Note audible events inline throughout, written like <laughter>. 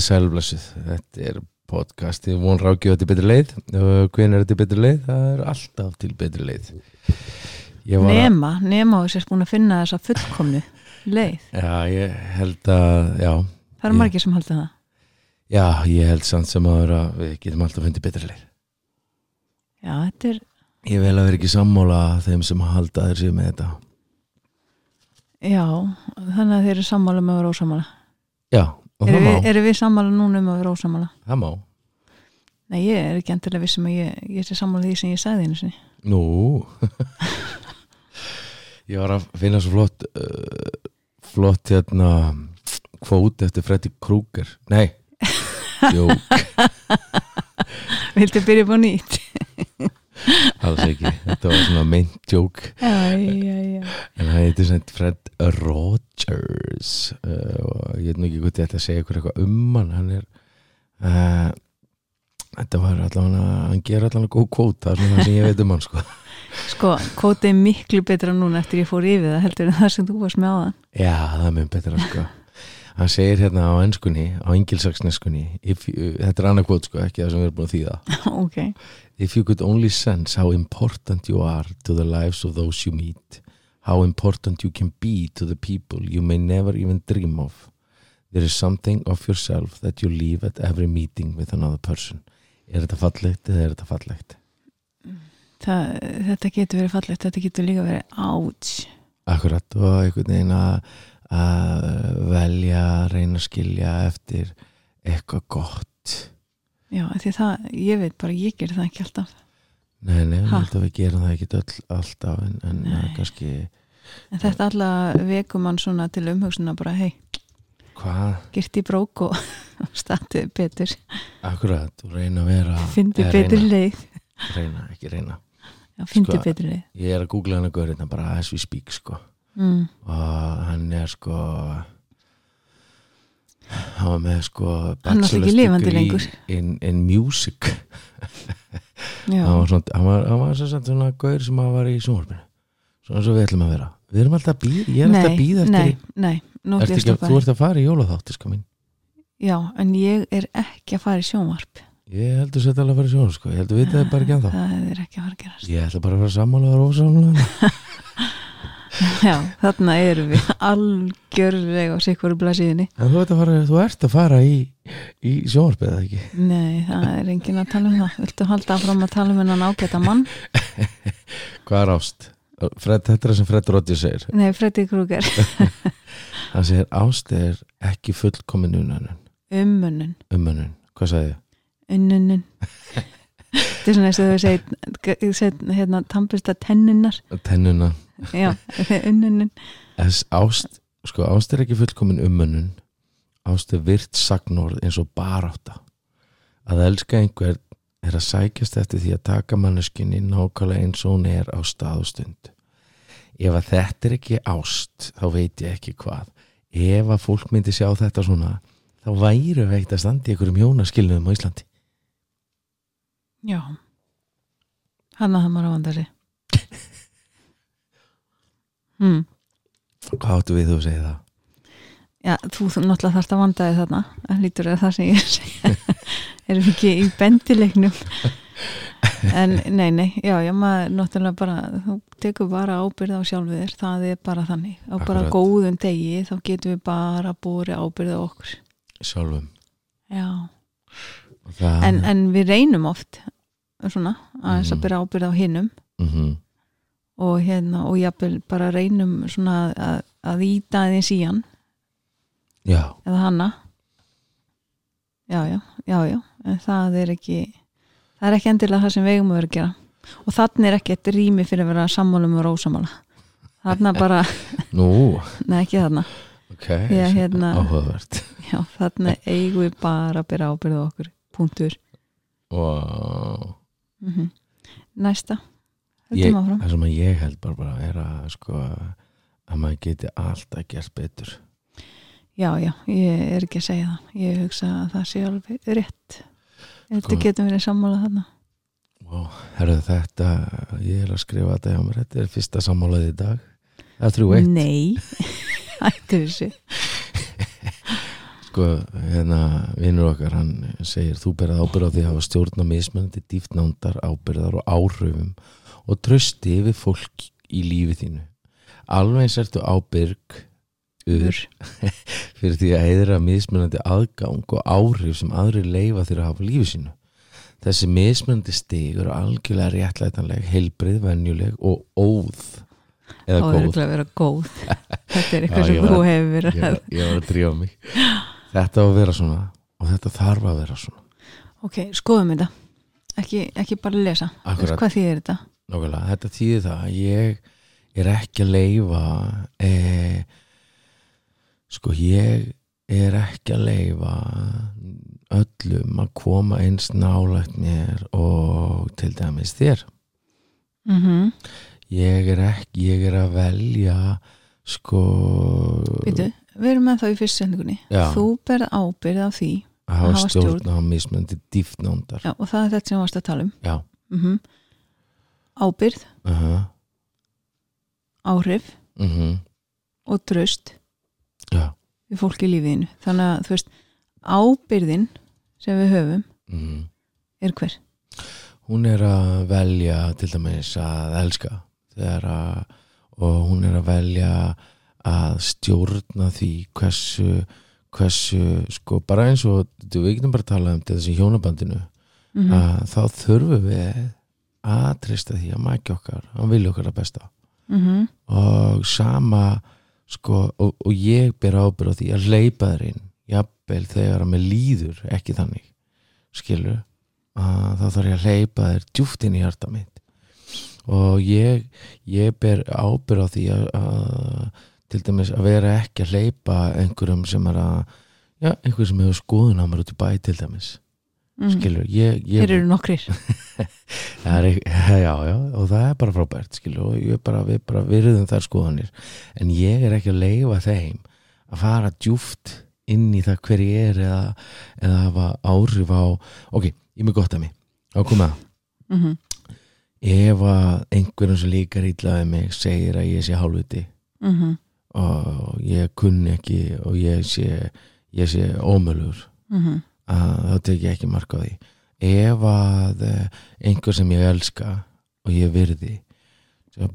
Komiði sælblessuð, þetta er podcasti von rákjöðu til betri leið hvernig er þetta til betri leið? Það er alltaf til betri leið var að- Nema, nema og sér búin að finna þessa fullkomnu leið. Já, ég held að, já Það eru Ég- margir sem halda það. Já, ég held samt sem að við getum alltaf fundið betri leið Já, þetta er, Ég vel að vera ekki sammála þeim sem halda þeir sér með þetta já, þannig að þeir eru sammála með að vera ósamála. Já, Erum við, erum við sammála núna um að vera ósamála? það má Nei, ég er ekki endilega vissum að ég, ég sé sammála því sem ég sagði einu sinni. Nú <laughs> Ég var að finna svo flott uh, flott hérna kvót eftir Freddy Krueger Nei, <laughs> jú, Viltu byrja á nýtt? <laughs> alls ekki Þetta var svona meint já. En það heitir sem Fred Rogers uh, og ég veit nú ekki hvað ég ætla að segja ykkur eitthvað um hann hann er uh, þetta var allavega hann ger allavega góð kvót það er svona sem ég veit um hann sko Sko, kótið er miklu betra núna eftir ég fór yfir það heldur en það sem þú varst með á það. Já, það er mjög betra sko Hann segir hérna á ennskunni, á engilsaksneskunni Þetta er annað kvot sko, ekki það sem við erum búin að þýða <laughs> ok. If you could only sense how important you are to the lives of those you meet How important you can be to the people you may never even dream of There is something of yourself that you leave at every meeting with another person Er þetta fallegt eða er þetta fallegt? Það, þetta getur verið fallegt, þetta getur líka verið áts. Akkurat og einhvern veginn að að velja, reyna að skilja eftir eitthvað gott Já, því það, ég veit bara, ég ger það ekki alltaf. Nei, nei, við gerum það ekki öll alltaf en, en kannski En þetta alla vekum mann svona til umhugsuna bara, hei, hvað, girt í brók og <laughs> statið betur, akkurat og reyna að vera fyndi betur leið. reyna, ekki reyna Já, fyndi Sko- betur leið. Ég er að googla hann að gaurina bara as we speak sko Mm. og hann er sko hann var með sko Hann er lengur. in, in music. Hann var, svona, hann var, hann var sagt svona gaur sem að var í sjónvarpinu. Svona svo við ætlum að vera. Við erum alltaf að býða, ég er alltaf að býða eftir nei, nei, að ekki, þú ert að fara í jólaþáttiska mín. Já, en ég er ekki að fara í sjónvarp. Ég heldur sér alveg að fara í sjónu sko. Ég heldur vitað það bara ekki ennþá. Það er ekki að fara að gerast. Ég ætla bara að vera sammálaður og ósammálaður <laughs> Já, þarna erum við algjörlega á sikvaru blasíðinni. En þú ert að fara, þú ert að fara í, í sjónvarpið eða ekki Nei, það er enginn að tala um það. Viltu halda áfram að tala um hennan ágæta mann? <laughs> Hvað er ást? Fred, þetta er það sem Fred Rodgers segir Nei, Freddy Krueger. <laughs> Hann segir ást er ekki fullkomin unnanun Umönnun. Umönnun, hvað sagði ég? Unnunun. <laughs> Þetta er svona eins og þau segir, hérna, tampista tenninnar. Tennuna Já, <laughs> ást, sko ást er ekki fullkomin umönnun. Ást er virt sagnorð eins og barátta. Að elska einhver er að sækjast eftir því að taka manneskinni nákvæmlega eins og hún er á stað og stund. Ef að þetta er ekki ást þá veit ég ekki hvað. Ef að fólk myndi sjá þetta svona þá væru ekkert að standa í einhverjum hjónaskilnum á Íslandi Já. Hann að það maður að vanda sig. Hmm. hvað áttu við þú að segja það? Já, þú, náttúrulega þarft að vanda þig þarna. Það lítur að það sem ég að segja. <laughs> Erum ekki í bendileiknum. En nei, nei, já, já, maður náttúrulega bara, þú tekur bara ábyrð á sjálfið þér, það er bara þannig. Á bara Akkurat. góðum degi, þá getum við bara búið ábyrð á okkur. sjálfum Já. Það, En, en við reynum oft, svona, aðeins Mhm. að byrja ábyrð á hinnum mm og hérna, og jafnvel bara reynum svona að, að íta aðeins í hann, já, eða hanna. Já, já, já, já, en það er ekki, það er ekki endilega það sem við eigum að vera að gera. Og þannig er ekki eitt rými fyrir að vera sammálum og rósamála. Þarna bara, <laughs> nei ekki þarna. ok, hérna- áhugavert Já, þarna eigum við bara að byrja ábyrða okkur. Punktur. wow. Mm Næsta. ég, það sem að ég held bara, bara er að sko að maður geti alltaf gert betur Já, já, ég er ekki að segja það. Ég hugsa að það sé alveg rétt. Þetta Sko- getum verið sammála þarna. wow. herru þetta, ég er að skrifa þetta hjá mér, þetta er fyrsta sammálaði í dag það er þrjú eitt Nei, <laughs> hættu þessu. Sko, hérna, vinnur okkar hann segir, þú berað ábyrð á því að hafa stjórn á mismunandi dýftnándar ábyrðar og áhrifum og trösti yfir fólk í lífi þínu. Alveg eins ertu ábyrg ur <laughs> fyrir því að eðra mismunandi aðgang og áhrif sem aðri leifa þér að hafa lífi sínu. Þessi mismunandi stig eru algjörlega réttlætanleg, heilbrið, venjuleg og óð eða góð. vera góð. <laughs> Þetta er eitthvað sem þú hefur verið ég var að drífa mig <laughs> þetta á að vera svona og þetta þarf að vera svona. Ok, skoðum þetta. Ekki, ekki bara lesa. Akkurat. hvað þýðir þetta? Nákvæmlega, þetta þýðir það að ég er ekki að leifa e, sko ég er ekki að leifa öllum að koma eins nálægt mér og til dæmis þér. Mm ég er ekki, ég er að velja sko Býtu, við erum með þá í fyrst sendingunni. Já. þú berð ábyrð á því að hafa stjórn. á mismöndi dýftnándar já, og það er þetta sem við varst að tala um. Mm ábyrð, uh -huh, áhrif. Uh og tröst já. Við fólk í lífiðinu þannig að þú veist, ábyrðin sem við höfum uh er hver? Hún er að velja til dæmis að elska að og hún er að velja að stjórna því hversu hversu, sko, bara eins og við getum bara að tala um til þessi hjónabandinu mm að þá þurfum við að treysta því að mækja okkar hann vilja okkar að besta. -hmm. og sama sko, og, og ég ber ábyrð á því að leipa þér inn jafnvel þegar að mér líður ekki þannig skilur að þá þarf ég að leipa þér djúft inn í hjarta mitt. Og ég, ég ber ábyrð á því að, að til dæmis að vera ekki að leipa einhverjum sem er að já, einhver sem hefur skoðun á mér út í bæ til dæmis. Skilur, ég, ég Þeir eru nokkrir. <laughs> Er, <laughs> já, já, og það er bara frábært skilu, og ég bara, við bara virðum þær skoðanir. En ég er ekki að leifa þeim að fara djúft inn í það hver ég er eða, eða hafa áhrif á ok, ég er með gott að mig á koma, mm ef að einhverjum sem líkar ítlaði mig segir að ég sé hálfviti Mm og ég kunni ekki og ég sé, ég sé ómölugur. -hmm. að þá tek ég ekki mark á því. Ef að eh, einhver sem ég elska og ég virði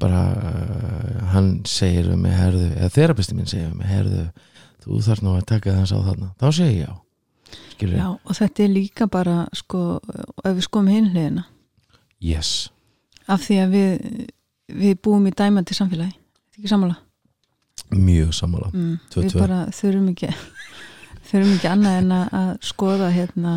bara uh, hann segir við mig herðu, eða þerapisti minn segir við mig herðu, þú þarf nú að taka þess á þarna. Þá segi ég já. Skilur, Já, og þetta er líka bara sko, ef við skoðum hinliðina yes. Af því að við við búum í dæmandi samfélagi. Þetta er ekki sammála mjög sammála. Mm. Við bara þurfum ekki þurfum ekki annað en að, að skoða hérna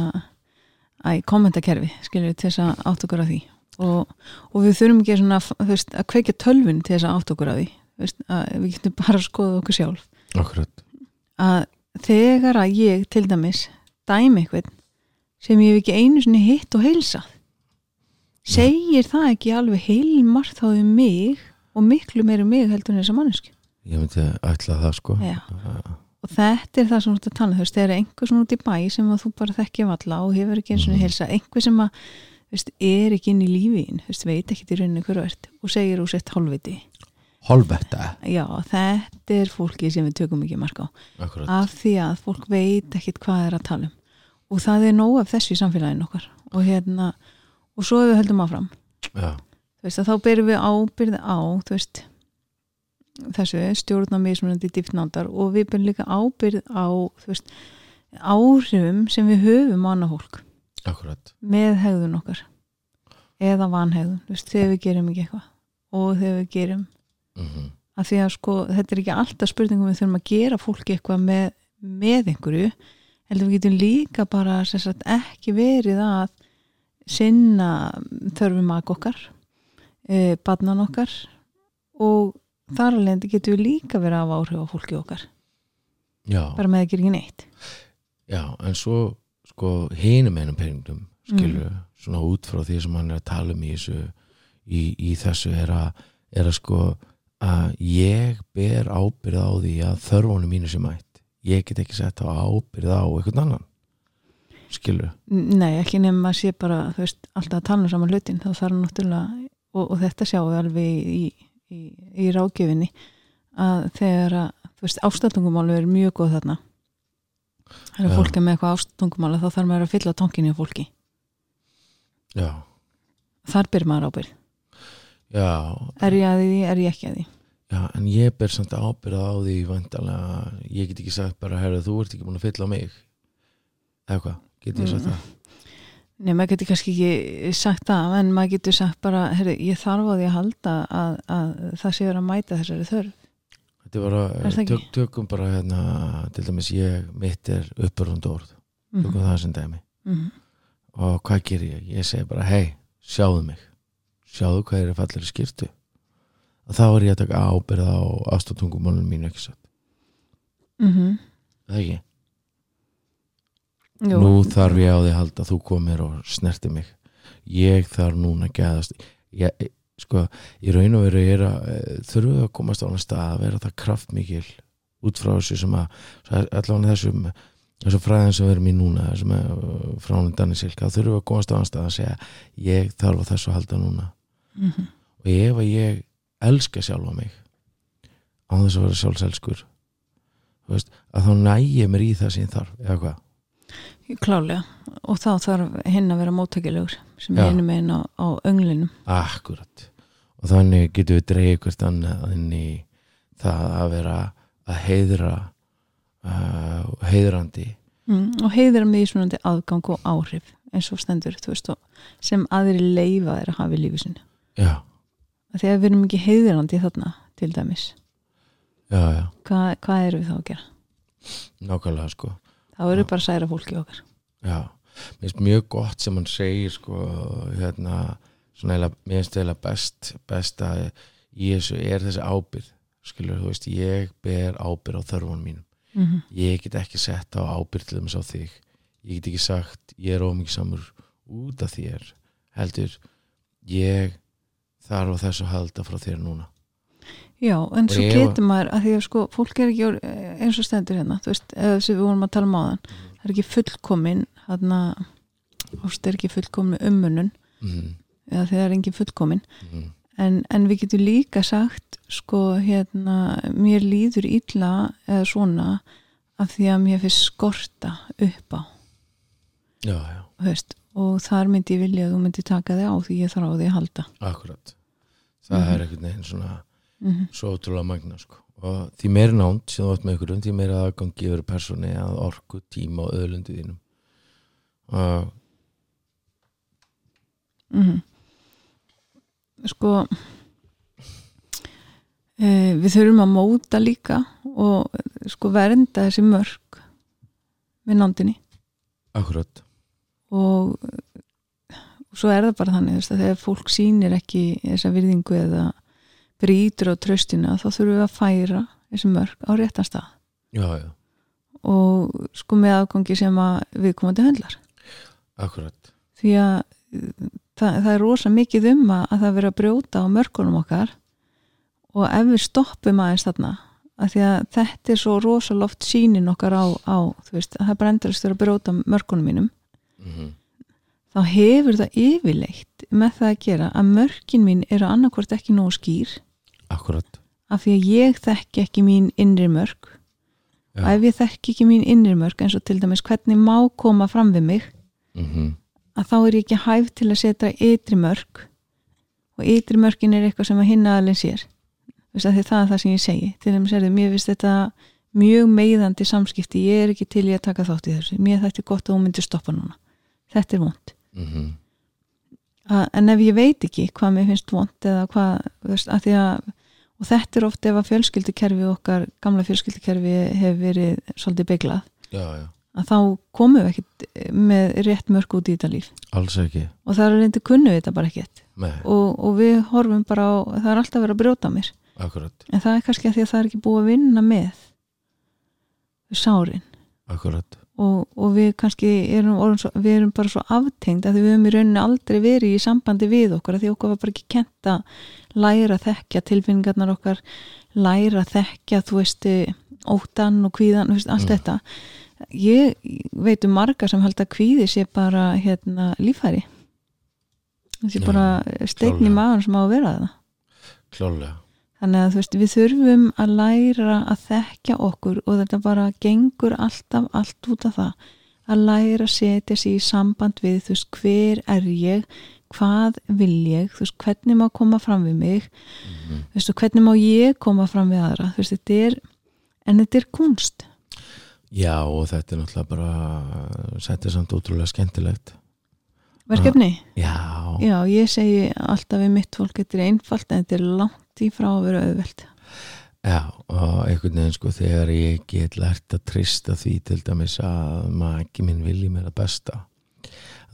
að í kommentakerfi skilur til þess að átt okkur að því. Og, og við þurfum ekki svona veist, að kveikja tölvun til þess að átt okkur að því. Veist, að við getum bara að skoða okkur sjálf. Akkurat, að þegar að ég til dæmis dæmi eitthvað sem ég hef ekki einu sinni hitt og heilsað segir það ekki alveg heilmart þá um mig og miklu meiri um mig heldur en þessa mannesku ég myndi ætla það sko. Já. og þetta er það sem þú ert að tala um, þú veist, þegar einhver svona út í bæ sem að þú bara þekki valla og hefur ekki eins og Mhm. heilsa, einhver sem að veist, er ekki inn í lífiðin, þú veist, veit ekki í rauninu hverju ert og segir úr sett hálfviti. Hálfetta, já, þetta er fólki sem við tökum ekki marka á. Akkurat. Af því að fólk veit ekkit hvað er að tala um. Og það er nóg af þessu í samfélaginu okkar. Og hérna, og svo við höldum áfram. Já, þú veist, að þá berum við ábyrði á þú veist þessu stjórna mismunandi dýftnándar og við berum líka ábyrð á veist, áhrifum sem við höfum á annað fólk. Akkurat. Með hegðun okkar. Eða vanhegðun, veist, þegar við gerum ekki eitthvað. Og þegar við gerum. Mm að því að sko, þetta er ekki alltaf spurningum við þurfum að gera fólki eitthvað með, með einhverju, heldur við getum líka bara sagt, ekki verið að sinna þörfum að okkar e, barnan okkar og þar alveg getum við líka verið hafa áhrif á fólki okkar. Já, bara með að gera ekki neitt. Já, en svo sko hinum einum peningum skilur, svona út frá því sem hann er að tala um í þessu í, í þessu er að, er að sko að ég ber ábyrð á því að þörfunum mínu sem mætt. Ég get ekki sett á ábyrð á einhvern annan skilur, Nei, ekki nefnum að sé bara þú veist, alltaf að tala um saman hlutin þá þarf náttúrulega, og, og þetta sjáum við alveg í, í, í ráðgjöfinni að þegar að, þú veist, ástættungumálu er mjög góð þarna. Þegar Já. fólk er með eitthvað ásttungumála þá þarf maður að fylla tankinni á fólki. Já, þar byrð maður ábyrð já. Er ég að því, er ég ekki að því? Já, en ég ber samt ábyrða á því vandalega, ég get ekki sagt bara herra, þú ert ekki búin að fylla á mig. Eða hvað, get ég sagt Mm. það Nei, maður getur kannski ekki sagt það en maður getur sagt bara, herri, ég þarf á því að halda að, að það sé verið að mæta þessari þörf Þetta bara, það ekki? tök, tökum bara hérna, til dæmis ég, mitt er uppurund orð, tökum það sem dæmi Mhm. og hvað ger ég? Ég segi bara, hei, sjáðu mig sjáðu hvað er að fallir í skýrtu og þá er ég að taka ábyrða á ástatungumálunum mínu ekki satt, Mhm. það ekki Jú, nú þarf ég á því að halda að þú komir og snerti mig. Ég þarf núna að geðast ég, sko, í raun og veru er að þurfum við að komast á hann stað að vera það kraftmikil út frá þessu sem að allavega þessum þessu fræðin sem við erum í núna þessum fránum Danni Silka við að komast á hann stað að segja ég þarf á þessu að halda núna. Mhm. og ef að ég elska sjálfa mig á þess að vera sjálfselskur veist, að þá næ ég mér í það sem ég þarf eða hvað klálega og þá þarf hinn að vera móttækilegur sem er einu meginn á, á önglinum. Akkurat. Og þannig getum við dreigð hvert annað inn í það að vera að heiðra uh, heiðrandi. Mm, og heiðir að mismunandi aðgang og áhrif eins og stendur veist, og sem aðri leifa þeir að hafa í lífi sinni já, þegar við erum ekki heiðirandi þarna til dæmis, já, já, hvað, hvað erum við þá að gera? nákvæmlega sko þá við bara að særa fólki okkar. Já, mér finnst mjög gott sem hann segir sko hérna, svona mér finnst eiginlega best best að þessu er þessi ábyrð skilur, þú veist, ég ber ábyrð á þörfunum mínum. Mm -hmm. ég get ekki sett á ábyrð til þess á þig. Ég get ekki sagt ég er ómikið samur út af þér. Heldur ég þarf á þessu að halda frá þér núna Já, en Og svo getur maður að því að sko, fólk er ekki eins og stendur hérna, þú veist, eða sem við vorum að tala um áðan það er ekki fullkomin hérna, ást er ekki fullkomin ummunun mm, eða þegar er engin fullkomin. Mm, en, en við getum líka sagt sko, hérna, mér líður illa eða svona af því að mér finnst skorta upp á. Já, já, veist, og þar myndi ég vilja að þú myndi taka þig á því ég þarf á því að halda. Akkurat. Það Mhm. er einhvern veginn svona mm svo ótrúlega magna sko. og því meira nánt sem þú átt með ykkur því meira aðgangi yfir persóni að orku, tíma og öðlundi þínum og Mhm. sko e, við þurfum að móta líka og sko vernda þessi mörg með nándinni akkurat og, og svo er það bara þannig að þegar fólk sýnir ekki þessa virðingu eða brýtur á tröstina þá þurfum við að færa þessi mörg á réttan stað. Já, já, og sko með afgangi sem að við komandi höndlar. Akkurat. Því að það, það er rosa mikið um að, að það vera að brjóta á mörkunum okkar. Og ef við stoppum aðeins þarna að því að þetta er svo rosa loft sínin okkar á, á þú veist, að það er bara endurist að brjóta á mörkunum mínum. Mm þá hefur það yfirleitt með það að gera að mörkin mín eru annarkvort ekki nógu skýr akkurat. Af því að ég þekki ekki mín innri mörk. Já. og ef ég þekki ekki mín innri mörk eins og til dæmis hvernig má koma fram við mig mm að þá er ég ekki hæf til að setja ytri mörk. Og ytri mörkin er eitthvað sem að hinna alveg sér. Vist, það er það sem ég segi. Til dæmis er þið, mér finnst þetta mjög meiðandi samskipti, ég er ekki til í að taka þátt í þessu, mér þetta er gott að þú myndir stoppa núna. Þetta er vond -hmm. að, en ef ég veit ekki hvað mér finnst vond eða hvað, veist, að því að og þetta er oft ef að fjölskyldukerfi okkar gamla fjölskyldukerfi hefur verið svolítið beiglað, já, já, að þá komum við ekkert með rétt mörg út í þetta líf. Alls ekki. Og það er reyndi kunnu við þetta bara ekkert. Og, og við horfum bara á það er alltaf verið að brjóta mér. Akkurat, en það er kannski að því að það er ekki búið að vinna með sárin. Akkurat og, og við kannski erum, svo, við erum bara svo aftengd að við höfum í rauninni aldrei verið í sambandi við okkur að því okkur var bara ekki kent að læra þekkja tilfinningarnar okkar læra þekkja þú veist óttan og kvíðan, veist, allt Mm. þetta. Ég veit um marga sem held að kvíði sé bara hérna lífæri þessi bara steinn í maður sem á að vera það klálega, þannig að þú veist, við þurfum að læra að þekkja okkur og þetta bara gengur alltaf allt út af það. Að læra að setja sér í samband við þú veist, hver er ég? Hvað vil ég, þú veist, hvernig má koma fram við mig? Mhm. þú veist, og hvernig má ég koma fram við aðra? Þú veist, þetta er, en þetta er kunst. Já, og þetta er náttúrulega bara þetta er samt ótrúlega skemmtilegt. Verkefni, Já, já, ég segi alltaf við mitt fólk, þetta er einfalt en þetta er langt í frá að vera auðvelt. Já, og einhvern veginn sko þegar ég get lært að trista því til dæmis að maður ekki minn vilji mér að besta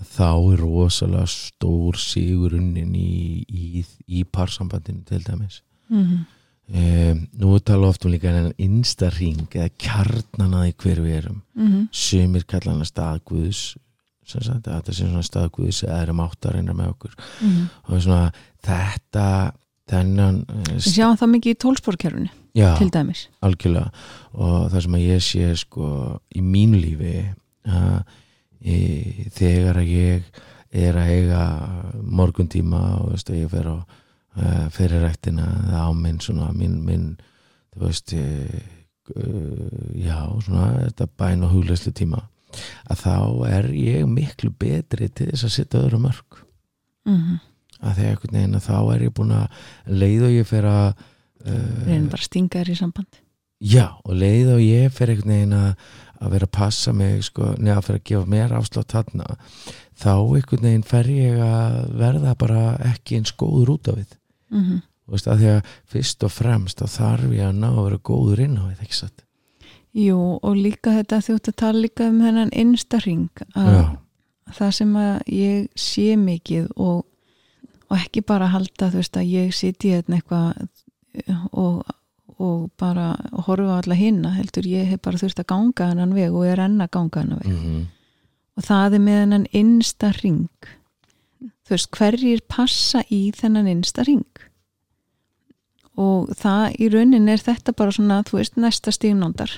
þá er rosalega stór sigurunnin í, í, í parsambandinu til dæmis. Mm um, Nú er tala oft um líka en innsta ring eða kjarnana í hver við erum -hmm. hana staðguðs sem sagt að þetta sé svona staðguðs eða erum átt að reyna með okkur. Mm og svona þetta þennan eh, við sjáum það mikið í tólsporkerfinu já, til dæmis. algjörlega. Og það sem að ég sé sko í mínu lífi að e, þegar að ég er að eiga morguntíma og veist, ég fer á uh, fyrirræktina eða á minn svona minn, minn þú veist e, uh, já, svona þetta bæn og hugleyslu tíma að þá er ég miklu betri til þess að setja öðru mörg mm að þegar einhvern veginn að þá er ég búin að leið og ég fer að uh, reynum bara að stinga þér í samband. Já, og leið og ég fer einhvern veginn að, að vera að passa mig sko, neða fyrir að gefa mér afslátt þarna þá einhvern veginn fer ég að verða bara ekki eins góður út af við. Mm -hmm. Þú veist, að því að fyrst og fremst þá þarf ég að ná að vera góður inn á við, ekki satt? Jú, og líka þetta þjótt að tala líka um þennan innsta ring að Já, það sem að ég sé mikið og, og ekki bara halda þú veist að ég siti hérna eitthvað og, og bara horfa á alla hinna heldur ég hef bara þurft að ganga hennan veg og er enn að ganga hennan veg. Mm og það er með hennan innsta ring þú veist hverjir passa í þennan innsta ring og það í raunin er þetta bara svona þú veist næsta stígnóndar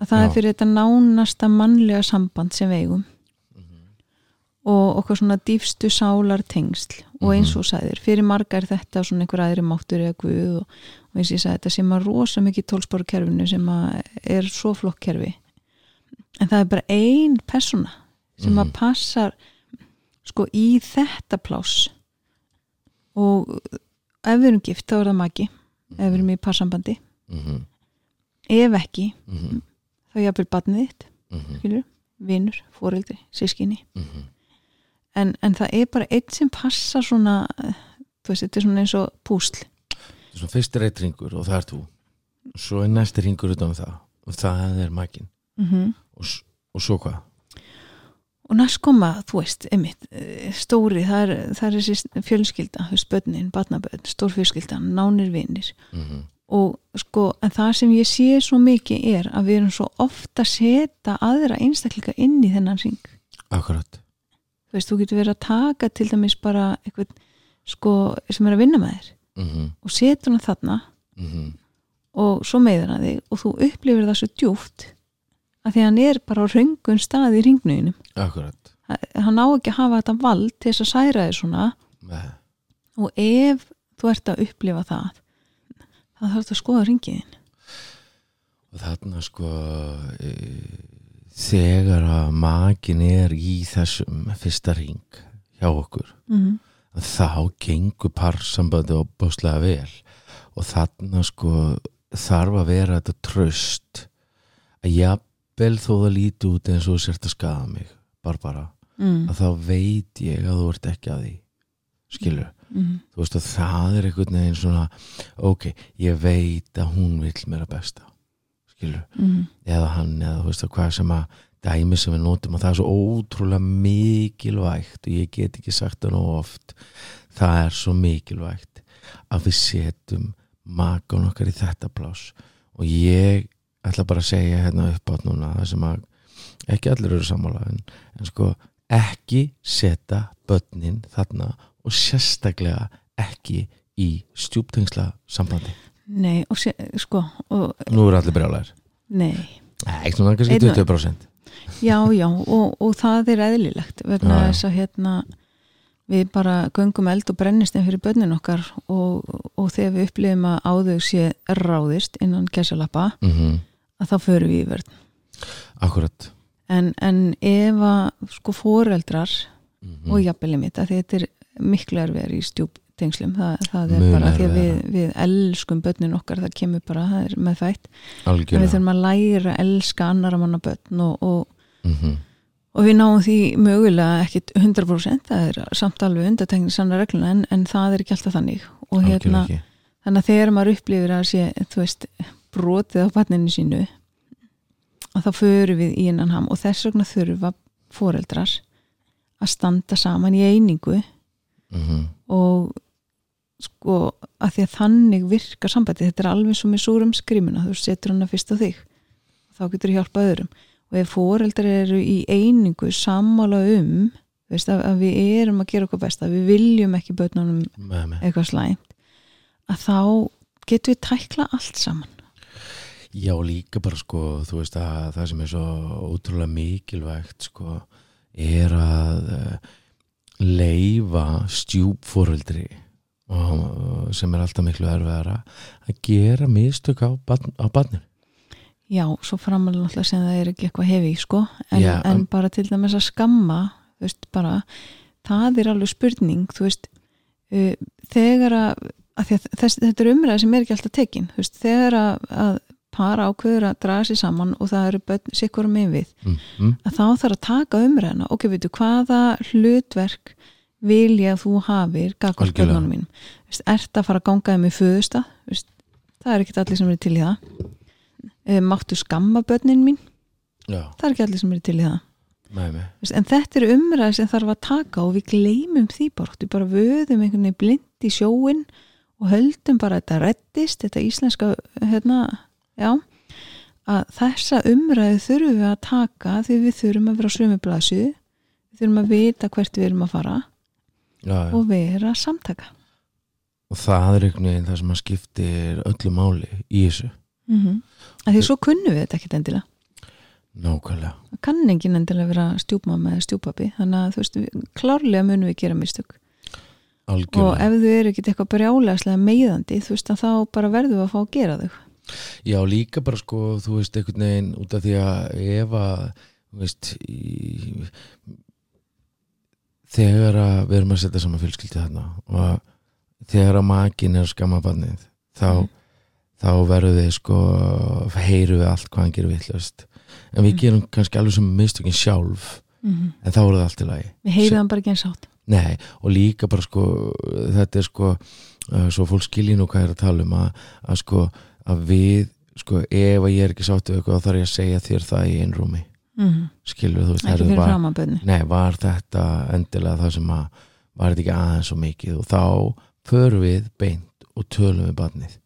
að það Já. er fyrir þetta nánasta mannlega samband sem við eigum og okkur svona dýfstu sálar tengsl. Og eins og sæðir, fyrir marga er þetta svona einhver aðri máttur eða guð og, og eins og ég sagði þetta sem að rosa mikið tólsporu kerfinu sem að er svo flokk kerfi. En það er bara ein persóna sem að passar sko í þetta pláss. Og ef við erum gift þá er það maki ef við erum í passambandi. -hmm. ef ekki Mm þá er jafnvel barnið þitt -hmm. skilur, vinur, foreldri, sískinni Mhm. En, en það er bara einn sem passar svona þú veist, þetta er svona eins og púsl. Svo fyrst er eitt ringur og það er þú. Svo er næsti ringur utan um það. Og það er mækin mm og, s- og svo hvað? Og næst koma, þú veist, einmitt eh, stóri, það er, það er þessi fjölskylda, þú veist, börnin, barnabörn stór fjölskylda, nánir vinir. Mm og sko, en það sem ég sé svo mikið er að við erum svo ofta að setja aðra einstakleika inn í þennan ring Akkurat þú veist, þú getur verið að taka til dæmis bara eitthvað, sko, sem er að vinna með þér mm og setur hann þarna -hmm. og svo meiður hann þig og þú upplifir það svo djúft að því hann er bara á röngun stað í ringnuðinum hann á ekki að hafa þetta vald til þess að særa þig svona. Nei. og ef þú ert að upplifa það þá þarf þetta að skoða ringiðin og þarna sko e, þegar að makin er í þessum fyrsta ring hjá okkur mm -hmm. þá gengur parsambandi opbáslega vel og þarna sko þarf að vera þetta tröst að jafnvel þó það líti út eins og sért að skaða mig Barbara, mm að þá veit ég að þú ert ekki að því skilur, -hmm. þú veist að það er einhvern veginn svona ok, ég veit að hún vill mér að besta Mm eða hann eða veist að hvað sem að dæmi sem við notum og það er svo ótrúlega mikilvægt og ég get ekki sagt það nú oft það er svo mikilvægt að við setjum makan okkar í þetta plás og ég ætla bara að segja hérna upp átt núna það sem að ekki allir eru sammála en, en sko ekki setja börnin þarna og sérstaklega ekki í stjúptengsla sambandi Nei, og sé, sko og, nú eru allir brjálæðir Nei, Nei, svona kannski Einn og- 20% já, já og, og það er eðlilegt vegna þess að hérna við bara göngum eld og brennist einn fyrir börnin okkar og, og þegar við upplifum að á þau sé ráðist innan gæsalappa mm að þá förum við í vörn. Akkurat en, en ef að sko foreldrar mm og jafnvel mitt að þetta er miklu erfiðar í stjúptengslum það, það er Mun bara því að við, við elskum börnin okkar, það kemur bara það er með fætt, við þurfum að læra að elska annara manna börn og, og mm og við náum því mögulega ekkit 100% það er samt alveg undartekni sannar regluna en, en það er ekki alltaf þannig. Og hérna, ekki. þannig að þegar maður upplifir að sé, þú veist, brotið á barninu sínu þá förum við í innan ham. Og þess vegna þurfa foreldrar að standa saman í einingu mm og sko að því að þannig virkar sambandi, þetta er alveg svo með súrum skrimuna, þú setur hana fyrst á þig. Þá getur þú hjálpað öðrum. Og ef foreldrar eru í einingu sammála um veist, að, að við erum að gera okkur best að við viljum ekki börnunum með mig eitthvað slæmt að þá getum við tækla allt saman. Já, líka bara sko, þú veist að það sem er svo ótrúlega mikilvægt sko, er að uh, leifa stjúpforeldri og sem er alltaf miklu erfiðara að gera mistök á, barn, á barninu. já, svo framalega náttúrulega sem það er ekki eitthvað hefi sko, en, Já, en bara til dæmis að skamma þú veist, bara það er alveg spurning, þú veist uh, þegar að, að þess, þetta er umræði sem er ekki alltaf tekin þú veist, þegar að, að para ákveður að draga sér saman og það eru börn sikkur með við, Mm -hmm. að þá þarf að taka umræðina, ok, veitu, hvaða hlutverk vilja að þú hafir gagvart börnunum Vist, ert að fara að ganga þeim í föðusta það er ekki allir sem eru til í það. E, máttu skamma börnin mín? Já, það er ekki allir sem eru til í það. Með mig. Vist, en þetta er umræði sem þarf að taka og við gleymum því bara, við bara vöðum einhvern veginn blind í sjóin og höldum bara að þetta reddist, þetta íslenska hérna, já. Að þessa umræði þurfum við að taka því við þurfum að vera á sömu blaðsu við þurfum að vita hvert við erum að fara Já, já. og vera samtaka Og það er einhvern veginn það sem að skiptir öllu máli í þessu. mm -hmm. að því svo kunnum við þetta ekkert endilega Nákvæmlega. það kann enginn endilega vera stjúpmamma eða stjúpapi þannig að þú veist, klárlega munum við gera mistök og Algjörlega. ef þau eru ekkert eitthvað brjálæslega meiðandi þú veist að þá bara verðum við að fá að gera þau Já, líka bara sko, þú veist, einhvern veginn út af því að ef að, þú veist, í, þegar að við erum að setja saman fjölskyldi þarna og þegar að makin er að skamma barnið, þá, Mm. þá verður við sko, heyru við allt hvað hann gerir vitlaust. En við Mm. gerum kannski alveg sem mistökin sjálf, mm en þá er það allt í lagi. við heyrðum hann bara ekki eins átt Nei, og líka bara sko þetta er sko uh, svo fólk skilji nú hvað er að tala um að, að sko að við sko ef að ég er ekki sáttu eitthvað þá þarf ég að segja þér það í einrúmi mm skilur þú ekki fyrir var, fram að bönni nei, var þetta endilega það sem að var þetta ekki aðeins svo mikið? Og þá förum við beint og tölum við barnið.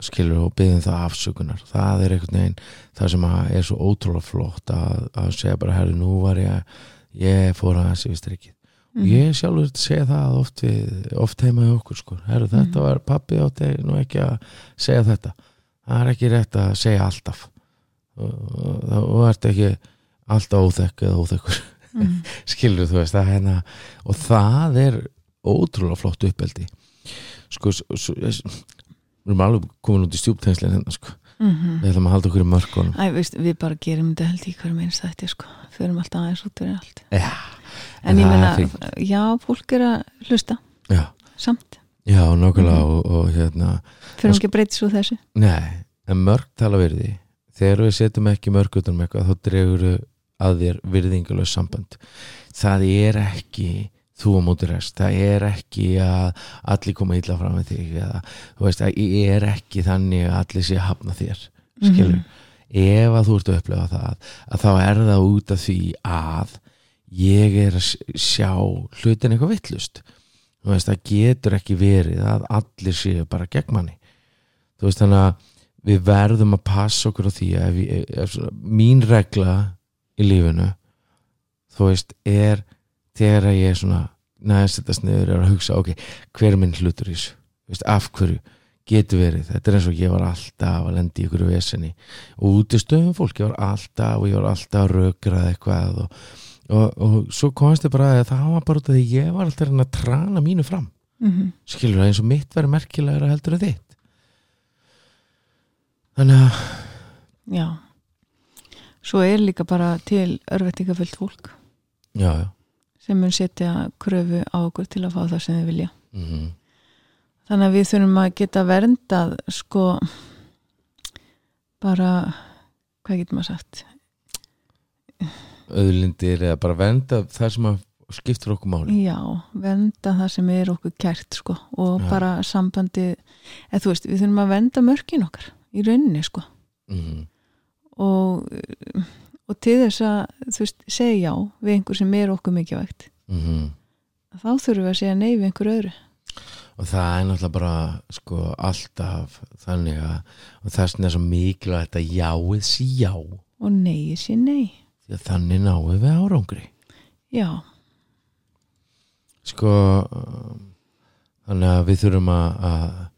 Skilur og byggjum það afsökunar. Það er einhvern veginn það sem að er svo ótrúlega flott að, að segja bara herri nú var ég ég fór aðeins yfir strikið. Mhm. og ég sjálfur segja það oft, við, oft heima í okkur sko. Heru, þetta Mhm. var pappi átti nú ekki að segja þetta. Það er ekki rétt að segja alltaf og ert ekki alltaf óþekk eða óþekkur. Mm. <laughs> skilur þú veist það hérna og það er ótrúlega flott uppeldi. Sko við erum alveg komin út í stjúptengslinn hérna sko. Mm við ætlum að halda okkur í mörkunum. Æ, veist, við bara gerum þetta held í hverju minnst þetta sko. förum alltaf aðeins út fyrir allt. Já, en ég það er meina, já, fólk er að hlusta. Já, samt, já nákvæmlega Mhm. og, og hérna ekki að breyta svo þessu. Nei, en mörg tala virði þegar við setjum ekki mörg utan um eitthvað þá dregur að þér virðingulega samband það er ekki þú á móti rest, það er ekki að allir koma illa fram með þig eða, þú veist, það er ekki þannig að allir sé hafna þér skilur, Mhm. ef að þú ert að upplefa það að þá er það út af því að ég er að sjá hlutin eitthvað vittlust þú veist, það getur ekki verið að allir séu bara gegn manni. Þú veist, þannig að við verðum að passa okkur á því að ef, ég- ef, mín regla í lífinu þú veist, er þegar að ég er svona næðast þetta sniður er að hugsa, ok, hver er minn hlutur í þessu, veist, af hverju getur verið, þetta er eins og ég var alltaf að lendi í ykkur vesenni og út í stöðum fólk, ég var alltaf og ég var alltaf að rökrað eitthvað og, og, og svo komast þið bara að það var bara út af því ég var alltaf að að trana mínu fram. Mm skilur það eins og mitt verið merkilegra heldur en þitt þannig að já. Svo er líka bara til örvettingafullt fólk já, já. sem mun setja kröfu á okkur til að fá það sem þið vilja. Mm þannig að við þurfum að geta verndað sko bara hvað getur maður sagt? Auðlindir eða bara venda það sem skiptur okkur máli. Já, vernda það sem er okkur kært sko og Já. bara sambandi eða þú veist, við þurfum að vernda mörkin okkar í rauninni sko. Mm og, og til þess að þú veist, segja já við einhver sem er okkur mikilvægt -hmm. þá þurfum við að segja nei við einhver öðru. Og það er náttúrulega bara sko alltaf þannig að og vegna er svo mikilvægt að jáið sí já. Og nei sé nei. Því að þannig náum við árangri. Já, sko um, þannig að við þurfum að, að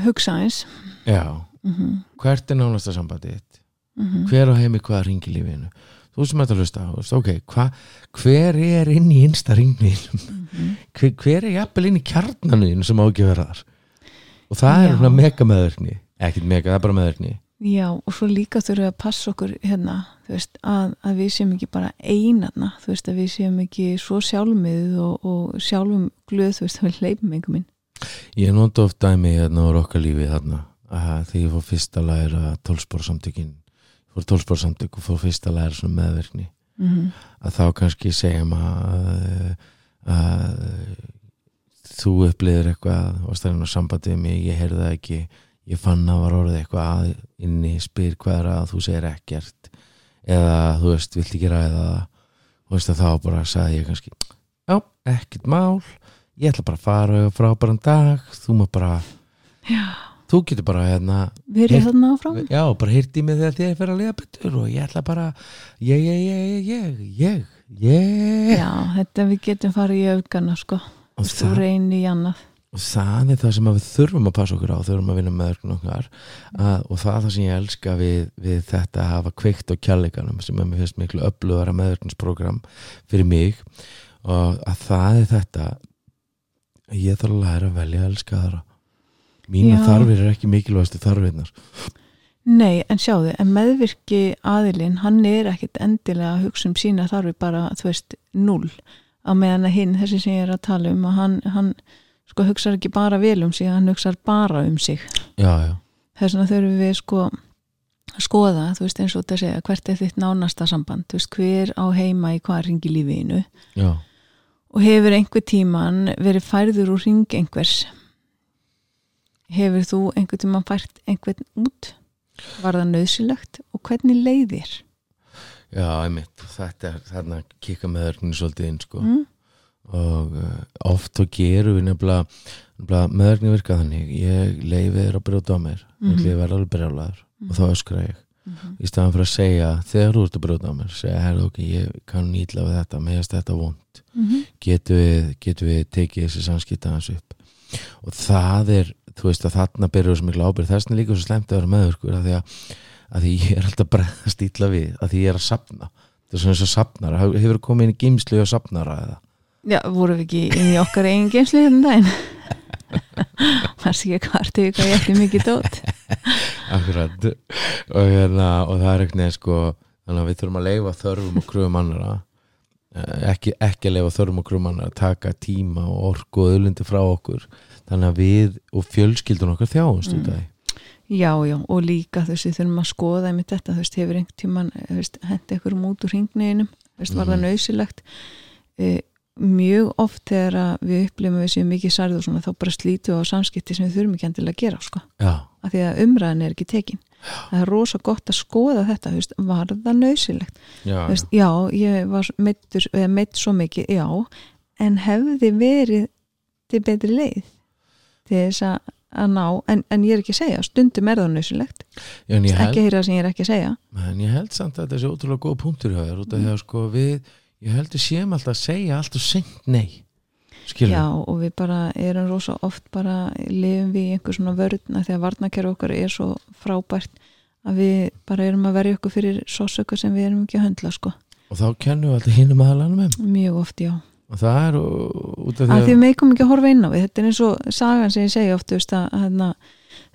hugsa eins já, mm hvert er nánasta sambandið þitt? -hmm. hver á heimi hvað ringi lífinu? Þú sem þetta hlusta, þú veist, ok hva, hver er inn í innsta ringinu Mhm. hver, hver er jafnvel inn í kjarnaninu sem á ekki að vera þar? Og það Já. er mega meðverkni ekkert mega, það er bara meðverkni Já, og svo líka þurfum við að passa okkur hérna, þú veist, að, að við séum ekki bara einarna, þú veist, að við séum ekki svo sjálfmið og, og sjálfum glöð, þú veist, að við leipum einhver minn. Ég nota oft dæmi hérna úr okkar lífi þarna. Þegar ég fór fyrst að læra tólsporsamtökin fór tólsporsamtök og fór fyrst að læra svona meðverkni Mm -hmm. að þá kannski segja maður að, að þú upplýðir eitthvað og stærðin á sambandið mig, ég heyrði það ekki ég fann að var orðið eitthvað að inni, spyr er að þú segir ekkert. Eða þú veist, vilt ekki ræða það? Og veist að þá bara sagði ég kannski já, ekkert mál ég ætla bara að fara og frábæran dag þú maður bara, Já, þú getur bara hérna Heyrt- þarna áfram. já, bara heyrti mig þegar þið fyrir að liða betur og ég ætla bara ég, ég, ég, ég, ég, ég, Já, þetta við getum farið í augana, sko, og, og það, reyni í annað. og það er það sem við þurfum að passa okkur á þurfum að vinna með örkun okkar. Að, og það er það sem ég elska við, við þetta að hafa kveikt á kjalleganum sem er mér finnst miklu upplöðara meðverkningsprogram fyrir mig. Og að það er þetta ég þarf að læra að velja að elska þara mína Já. þarfir er ekki mikilvægastu þarfirnar Nei, en sjáðu, en meðvirki aðilinn, hann er ekkit endilega að hugsa um sína þarfi bara, þú veist, null. Á meðan að hinn, þessi sem ég er að tala um, að hann, hann sko hugsar ekki bara vel um sig, hann hugsar bara um sig. já, já, þess vegna þurfum við sko að skoða, þú veist eins og þetta að segja hvert er þitt nánasta samband, þú veist hver á heima í hvað ringi lífiðinu já og hefur einhver tíman verið færður úr ring einhvers? Hefur þú einhver tíman fært einhvern út? Var það nöðsilegt og hvernig leiðir Já, einmitt, þetta er þarna kika með örkninni svolítið inn sko. mm? og uh, oft þá gerum við nefnilega, nefnilega með örkninni virka þannig. Ég leiði þér að brjóta á mér. Mm Mhm. -hmm. ég verða alveg brjálaður. Og þá öskra ég Mhm. í staðan fyrir að segja þegar þú ert að brjóta á mér segja, herðu ok, ég kann nýtla við þetta með þetta vond Mhm. getum við, getum við tekið þessi samskipta hans upp? Og það er, þú veist að þarna byrjar svo miklu ábyrð, þess vegna er líka svo slemt að vera meðvirkur að því að, að því ég er alltaf bregðast ítla við, að því ég er að sapna það er svona eins og sapnara, hefur komið inn í gímslu og sapnara eða? Já, vorum við ekki inn í okkar eigin geimslu hérna daginn <laughs> maður sé ekki hvað ertu hvað ég ætti mikið dót? <laughs> Akkurat. Og, hérna, og það er neð sko við þurfum að leifa þörfum og kröfum annara Eh, ekki, ekki að leifa þörfum og kröfum annara taka tíma og orku og öðlundi frá okkur. Þannig að við og fjölskyldun okkar þjáumst út af því Já, já, og líka þú veist, við þurfum að skoða einmitt þetta, þú veist, hefur einhvern tíman þú veist, hendi einhverjum út úr hringniðinum þú veist, var það Mhm. nöysilegt e, mjög oft þegar við upplifum að við séum mikið særið og svona þá bara slítum við á samskipti sem við þurfum ekki endilega að gera, sko, já, af því að umræðin er ekki tekin. Það er rosa gott að skoða þetta veist, var það nöysilegt já, veist, já, ég var meittur, eða meitt svo mikið, já en hefði verið til betri leið til þess að, að ná, en, en ég er ekki að segja stundum er það já held ekki að heyra það sem ég er ekki að segja. En ég held samt að þetta sé ótrúlega góð punktur hjá þér út af því að sko við ég held að séum alltaf að segja allt og seint nei skilur já, og við bara erum rosa oft bara lifum við í einhver svona vörðna þegar varnakerfi okkar er svo frábært að við bara erum að verja okkur fyrir sásöku sem við erum ekki að höndla sko. og þá kennum við alltaf hinum aðalanum um. Mjög oft, já. Og það er út af að því því við meikum ekki að horfa inn á við. Þetta er eins og sagan sem ég segi oft þú veist, að hérna,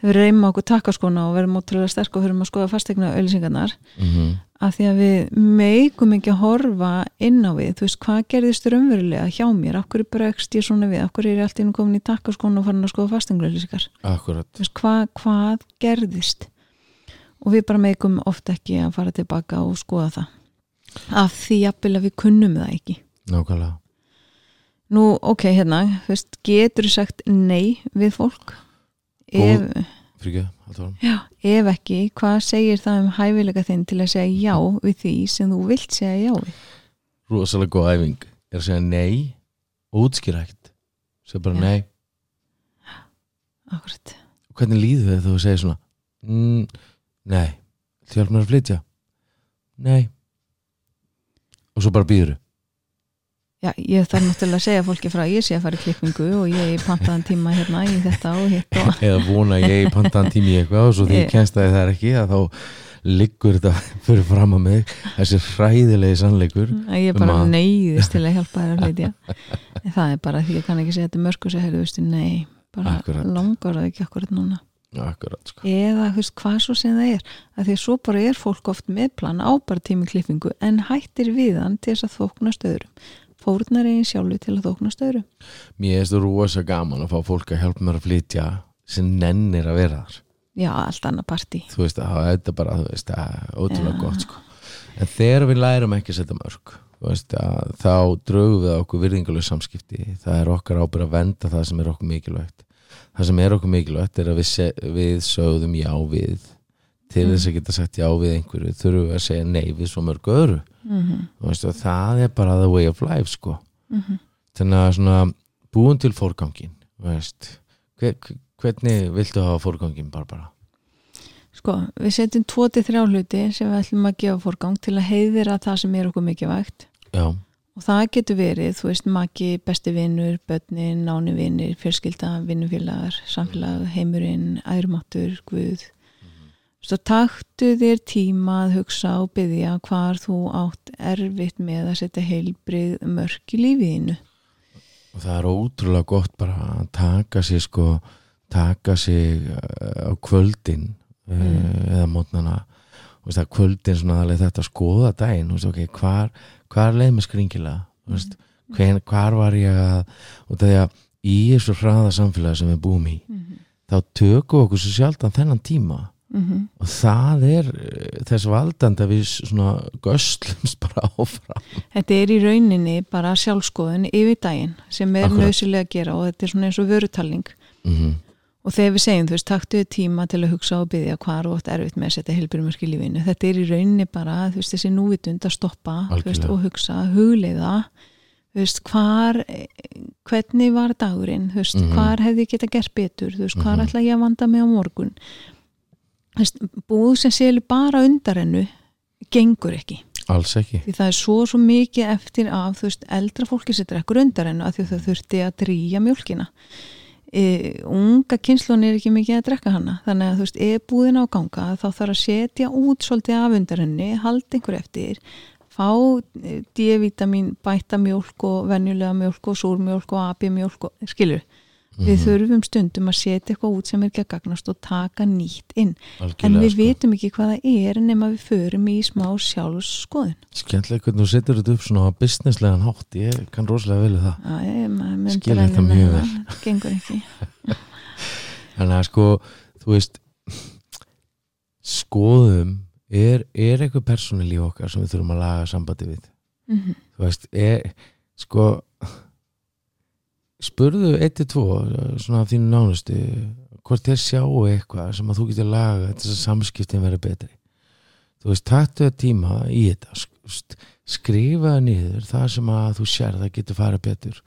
við reymum okkur takkaskona og verum ótrúlega sterk og þurfum að skoða fastegna öllisingarnar mm að því að við meikum ekki að horfa inn á við, þú veist, hvað gerðist raunverulega hjá mér, af hverju bregst ég svona við? Hverju er ég alltaf komin í takkaskona og farin að skoða fastegna veist, hvað, hvað gerðist? Og við bara meikum oft ekki að fara tilbaka og skoða það. Af því jafnvel að við kunnum það ekki. Nákvæmlega. Nú, ok, hérna, veist, getur sagt nei við fólk? Ef, varum já, ef ekki, hvað segir það um hæfilega þinn til að segja já við því sem þú vilt segja já við? rosalega góð æfing. Er að segja nei og útskýra ekkert. Segja bara Já. nei. Akkurat. hvernig líður þið þegar þú segir svona mm, nei, þjálf mér að flytja. Nei. Og svo bara býður Já, ég þarf náttúrulega að segja fólki frá ég sé að fara í klippingu og ég er pantaðan tíma hérna í þetta og hitt og <laughs> eða vona ég pantaðan tími í eitthvað og svo því ég kennst að það er ekki að þá liggur þetta fyrir fram að mig þessi hræðilegi sannleikur að ég bara Ma- neyðist til að hjálpa þér að <laughs> flytja. En það er bara því ég kann ekki segja þetta mörg og segja, heyrðu, veistu, nei, bara Akkurat. langar það ekki akkurat núna. akkurat sko eða þú veist, hvað svo sem það er að því svo bara er fólk oft með plan á bara tími klippingu en hættir við hann til þess að þóknast öðrum fórnar eigin sjálfu til að þóknast öðrum mér er þetta rosa gaman að fá fólk að hjálpa mér að flytja sem nennir að vera þar. Já, allt annað partí. Þú veist að þetta er bara þú veist að ótrúlega Já. gott sko. En þegar við lærum ekki að setja mörg þú veist að þá draugum við okkur virðinguleg samskipti. Það er okkar ábyrð að venda það sem er okkur mikilvægt. Það sem er okkur mikilvægt er að við, við sögðum já við til Mm. þess að geta sagt já við einhverju þurfum við að segja nei við svo mörg öðru mm -hmm. þú veist og það er bara the way of life sko Mhm. þannig að svona búin til fórgangin Hver, hvernig viltu hafa fórgangin Barbara? sko, við setjum 2-3 hluti sem við ætlum að gefa fórgang til að heiðira það sem er okkur mikilvægt Já, og það getur verið, þú veist, maki besti vinnur, börnin, náni vinnir fjölskylda, vinnufélagar samfélag, heimurinn, ærumáttur Guð Svo taktu þér tíma að hugsa og byggja hvar þú átt erfitt með að setja heilbrið mörk í lífiðinu. og það er ótrúlega gott bara að taka sig sko taka sig uh, á kvöldin uh, Mm. eða mótnana kvöldin svona alveg þetta að skoða daginn, þú veist, ok, hvar hvar leið skringilega þú veist, hven, hvar var ég að og það er að í þessu hraða samfélagi sem við búum í, Mm þá tökum okkur svo sjaldan þennan tíma Mm og það er uh, þess valdandi að við svona göslumst <laughs> bara áfram Þetta er í rauninni bara sjálfskoðun yfir daginn sem er nöðsilega að gera og þetta er svona eins og vörutalning. mm Og þegar við segjum, þú veist, taktu þér tíma til að hugsa og byggja hvar þú átt erfitt með að setja heilbrið mörk í lífinu. Þetta er í rauninni bara, veist, þessi núvitund að stoppa veist, og hugsa, hugleiða veist, hvar hvernig var dagurinn, veist, Mhm. hvar hefði ég geta gert betur, veist, hvar Mhm. ætla ég að vanda mig á morgun búð sem selur bara undar hennu gengur ekki, alls ekki. Því það er svo svo mikið eftir af, þú veist, eldra fólki sem drekkur undar hennu að það þurfti að drýja mjólkina. E, unga kynslun er ekki mikið að drekka hana. Þannig að þú veist, ef búðin á ganga þá þarf að setja út svolítið af undar henni halda einhver eftir fá eh, D-vitamin bæta mjólk og venjulega mjólk og súrmjólk og AB-mjólk og skilur, við Mhm. þurfum stundum að setja eitthvað út sem er ekki að gagnast og taka nýtt inn, en Algjörlega, við sko. vitum ekki hvað það er nema við förum í smá sjálfskoðun Skemmtilega hvernig þú setur þetta upp svona á businesslegan hátt, ég kann rosalega vilja það. Skil þetta mjög vel. það gengur ekki. <laughs> Þannig að sko, þú veist skoðum er, er eitthvað persónu líf okkar sem við þurfum að laga sambandi við? Mm þú veist, er sko spurðu 1-2 svona af þínu nánustu hvort þeir sjáu eitthvað sem að þú getur laga þess að samskiptin verið betri. Þú veist, taktu það tíma í þetta sk- st- skrifa það niður það sem að þú sér það getur farið betur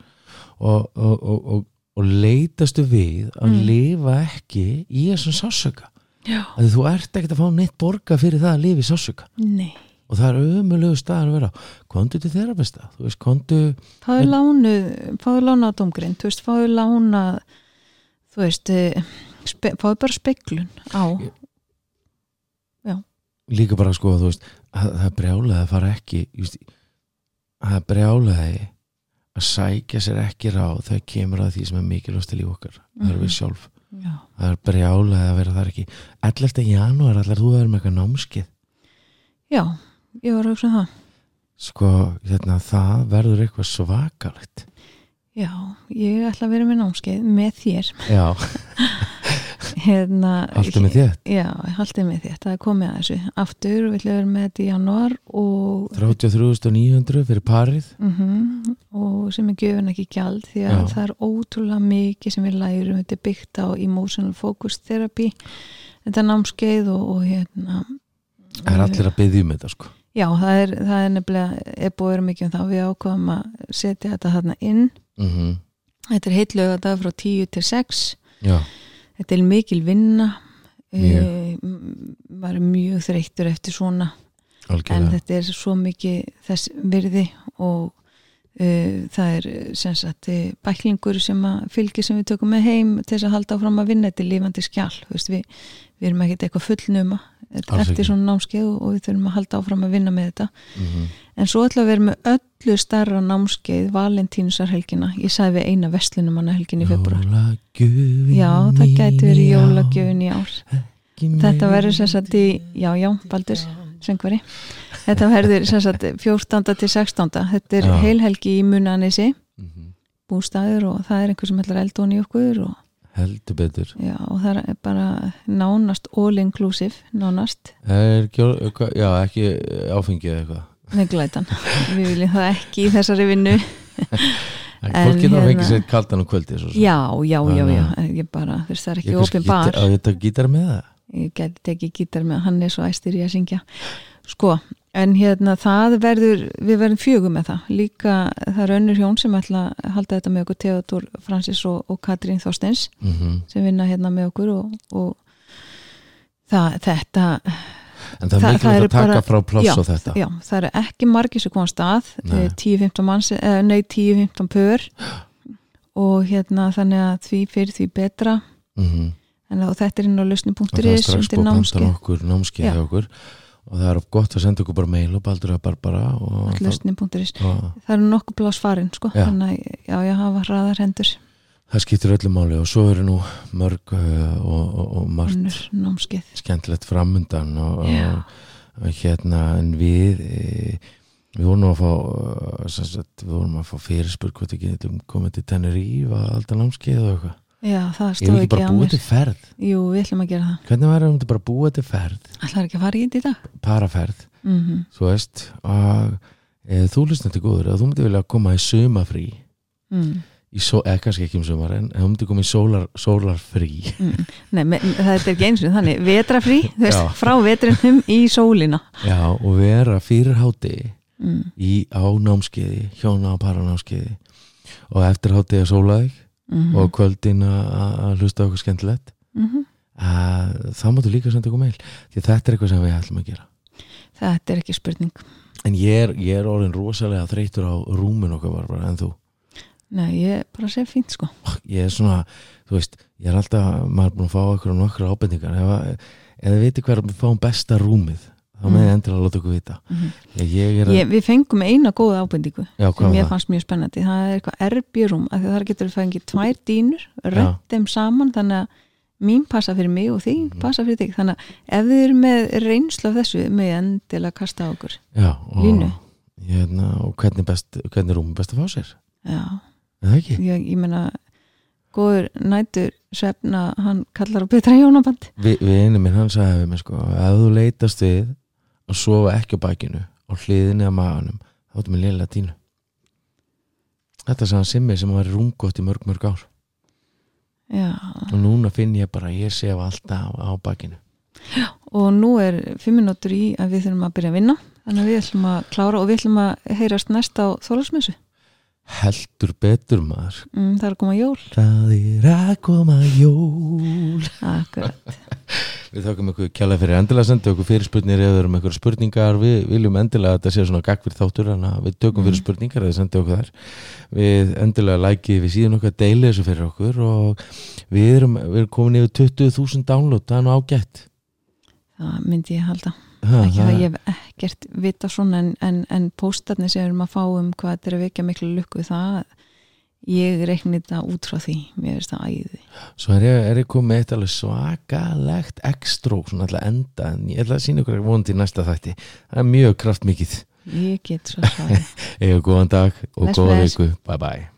og, og, og, og, og leitastu við að Mm. lifa ekki í þessum sásöka þú ert ekkert að fá neitt borga fyrir það að lifa í sásöka nei og það er ömulegu staðar að vera. Á. kondu til þeirra besta. Þú veist, kondu Fáðu lánu, fáðu lánu á domgrind, þú veist, fáðu lána, þú veist, eh, fáðu bara speklun á. líka bara sko þú veist, að, það er brjálega að fara ekki veist, það er brjálaði að sækja sér ekki ráð þegar kemur að því sem er mikilvægst til líf okkar. Það er við Mhm. sjálf. Já, það er brjálaði að vera þar ekki. 11. janúar allar þú að vera með eitthvað námskið já, ég var að hugsa um það. Sko, hérna, það verður eitthvað svakalegt. Já, ég ætla að vera með námskeið með þér. Já, <laughs> hérna, alltaf með þér? Já, haldið með þér, það er komið að þessu. Aftur, að vera með þetta í januar og 33.900 fyrir parið. Mm og sem er gjöfin ekki gjald því að Já. það er ótrúlega mikið sem við lærum, þetta er byggt á emotional focus therapy. Þetta námskeið og, og hérna það er allir að byggja um þetta sko já, það er, það er nefnilega er búið að vera mikið um það, við ákvaðum að setja þetta þarna inn, mm þetta er heitt lögadag frá 10 til 6 já, þetta er mikil vinna. Mjög. e, maður er mjög þreyttur eftir svona. En algjörlega þetta er svo mikið þess virði og það er sem sagt eh, bæklingur sem að fylgir sem við tökum með heim til þess að halda áfram að vinna. Þetta lifandi skjál Þú veist, við, við erum ekkert eitthvað fullnuma eftir svona námskeið og, við þurfum að halda áfram að vinna með þetta. Mm en svo ætla að vera með öllu starra námskeið valentínusarhelgina. Ég sagði við eina vestlunum hana helgin í februar já, það gæti verið jólagjöfin í ár. Þetta verður sem sagt í, já, já, Baldur, söngveri. Þetta verður sem sagt 14. til 16. Þetta er heilhelgi í Munanissi, Mhm. bústæður og það er einhver sem ætlar eldón í okkur og, heldur betur já, og það er bara nánast all inclusive, nánast, er, já, ekki áfengið eða eitthvað neglætan. Við viljum það ekki í þessari vinnu. <laughs> Fólk getur að hérna- fengið sér kaldan og kvöldi svo sem. Já, já, já, já, ég bara, þú veist, það er ekki opin bar. gítar með það ég geti tekið gítar með hann er svo æstir í að syngja sko, en hérna það verður við verðum fjögum með það. Líka það er önnur hjón sem ætla að halda þetta með okkur Theodor Francis og, og Katrín Þorsteins mm sem vinna hérna með okkur og, og það, þetta En það er Það- það mikilvægt að taka bara- frá pláss á þetta. já, það eru ekki margir sem koma á stað Nei. eh, 10-15 manns, eh, nei 10-15 pör. Og hérna þannig að því fyrir því betra. Mm en þá þetta er inn á og það er lausni.is strax búið að panta okkur námskeið okkur og það er gott að senda okkur bara mail og baldur að barbara það, eru nokkuð blás farin sko. Já. þannig að já, ég hafa hraðar hendur það skiptir öllu máli og svo eru nú mörg uh, og, og, og margt skemmtilegt framundan og, Já. og, hérna en við e, við vorum að fá uh, sagt, við vorum að fá fyrirspurg hvort ekki getum komið til Tenerife að alltaf námskeið og eitthvað já, það ég stóð vil ekki ekki bara á búið mér. til ferð? Jú, við ætlum að gera það. Hvernig væri að bara búið til ferð? Ætlar ekki að fara í þetta í dag? Paraferð, mm þú veist og e, þú lustnandi góður að þú myndi vilja koma í sumafrí mm. í svo, eða kannski ekki um sumar en þú myndi koma í sólar, sólarfrí. Mm. Nei, me, það er ekki eins og þannig. Vetrafrí, þú veist, Já. frá vetrinum í sólina. Já, og vera fyrir háti mm. í á námskeiði, hjóna á paranámskeiði og eftir hátíð að sóla þig Mm og kvöldin að hlusta okkur skemmtilegt -hmm. að þá máttu líka senda okkur meil því þetta er eitthvað sem við ætlum að gera. Þetta er ekki spurning. En ég er, ég er orðin rosalega þreytur á rúmin okkar var bara en þú? Nei, ég bara sé fínt sko. Ég er svona, þú veist, ég er alltaf maður er búin að fá okkur og nokkra ábendingar. Ef, að- ef þið viti hver við fáum besta rúmið þá með Mm. endilega að láta okkur vita. Mm ég, ég að, ég, Við fengum eina góða ábendingu já, sem ég fannst mjög spennandi. Það er eitthvað erbjörúm af því að það getur fengið tvær dýnur rönt þeim saman þannig að mín passa fyrir mig og þín Mhm. passa fyrir þig. Þannig að ef þið eru með reynslu af þessu með endilega kasta okkur já, og, Línu. hérna, og hvernig, best, hvernig er rúmið best að fá sér? Já, ég, ég meina góður nætur svefna hann kallar á betra hjónaband. Vi, við einu minn hann sagði við mig sko ef þú leitast við að sofa ekki á bakinu á hliðinni að maganum. Þá áttu með lélega tínu þetta sagði hann simmi sem var rúmgott í mörg mörg ár. Já, og núna finn ég bara ég sef alltaf á bakinu. Og nú er fimm minútur í að við þurfum að byrja að vinna. Þannig að við ætlum að klára og við ætlum að heyrast næst á þólasmessu heldur betur maður. Mm, það er að koma jól. Það er að koma jól. Akkurat. <laughs> við þakkum ykkur kjalla fyrir endilega að senda okkur fyrirspurnir eða með ykkur spurningar. Við viljum endilega að þetta sé svona gagg fyrir þáttur við tökum fyrir Mm. spurningar eða senda okkur þær. Við endilega lækið við síðan okkar deili þessu fyrir okkur og við erum, við erum komin yfir 20.000 download það er nú ágætt. Það myndi ég halda. Ha, ekki það- að ég hef ekkert vita svona en, en, en póstarnir sem við erum að fá um hvað þetta er að vekja miklu lukku það ég reikni þetta út frá því. Mér finnst það æði. Svo er ég, er ég komið eitt alveg svakalegt ekstró, svona alltaf enda en ég ætla að sína ykkur vonandi í næsta þætti. Það er mjög kraftmikið. Ég get svo svarið. <laughs> Eða góðan dag og góða viku, bye bye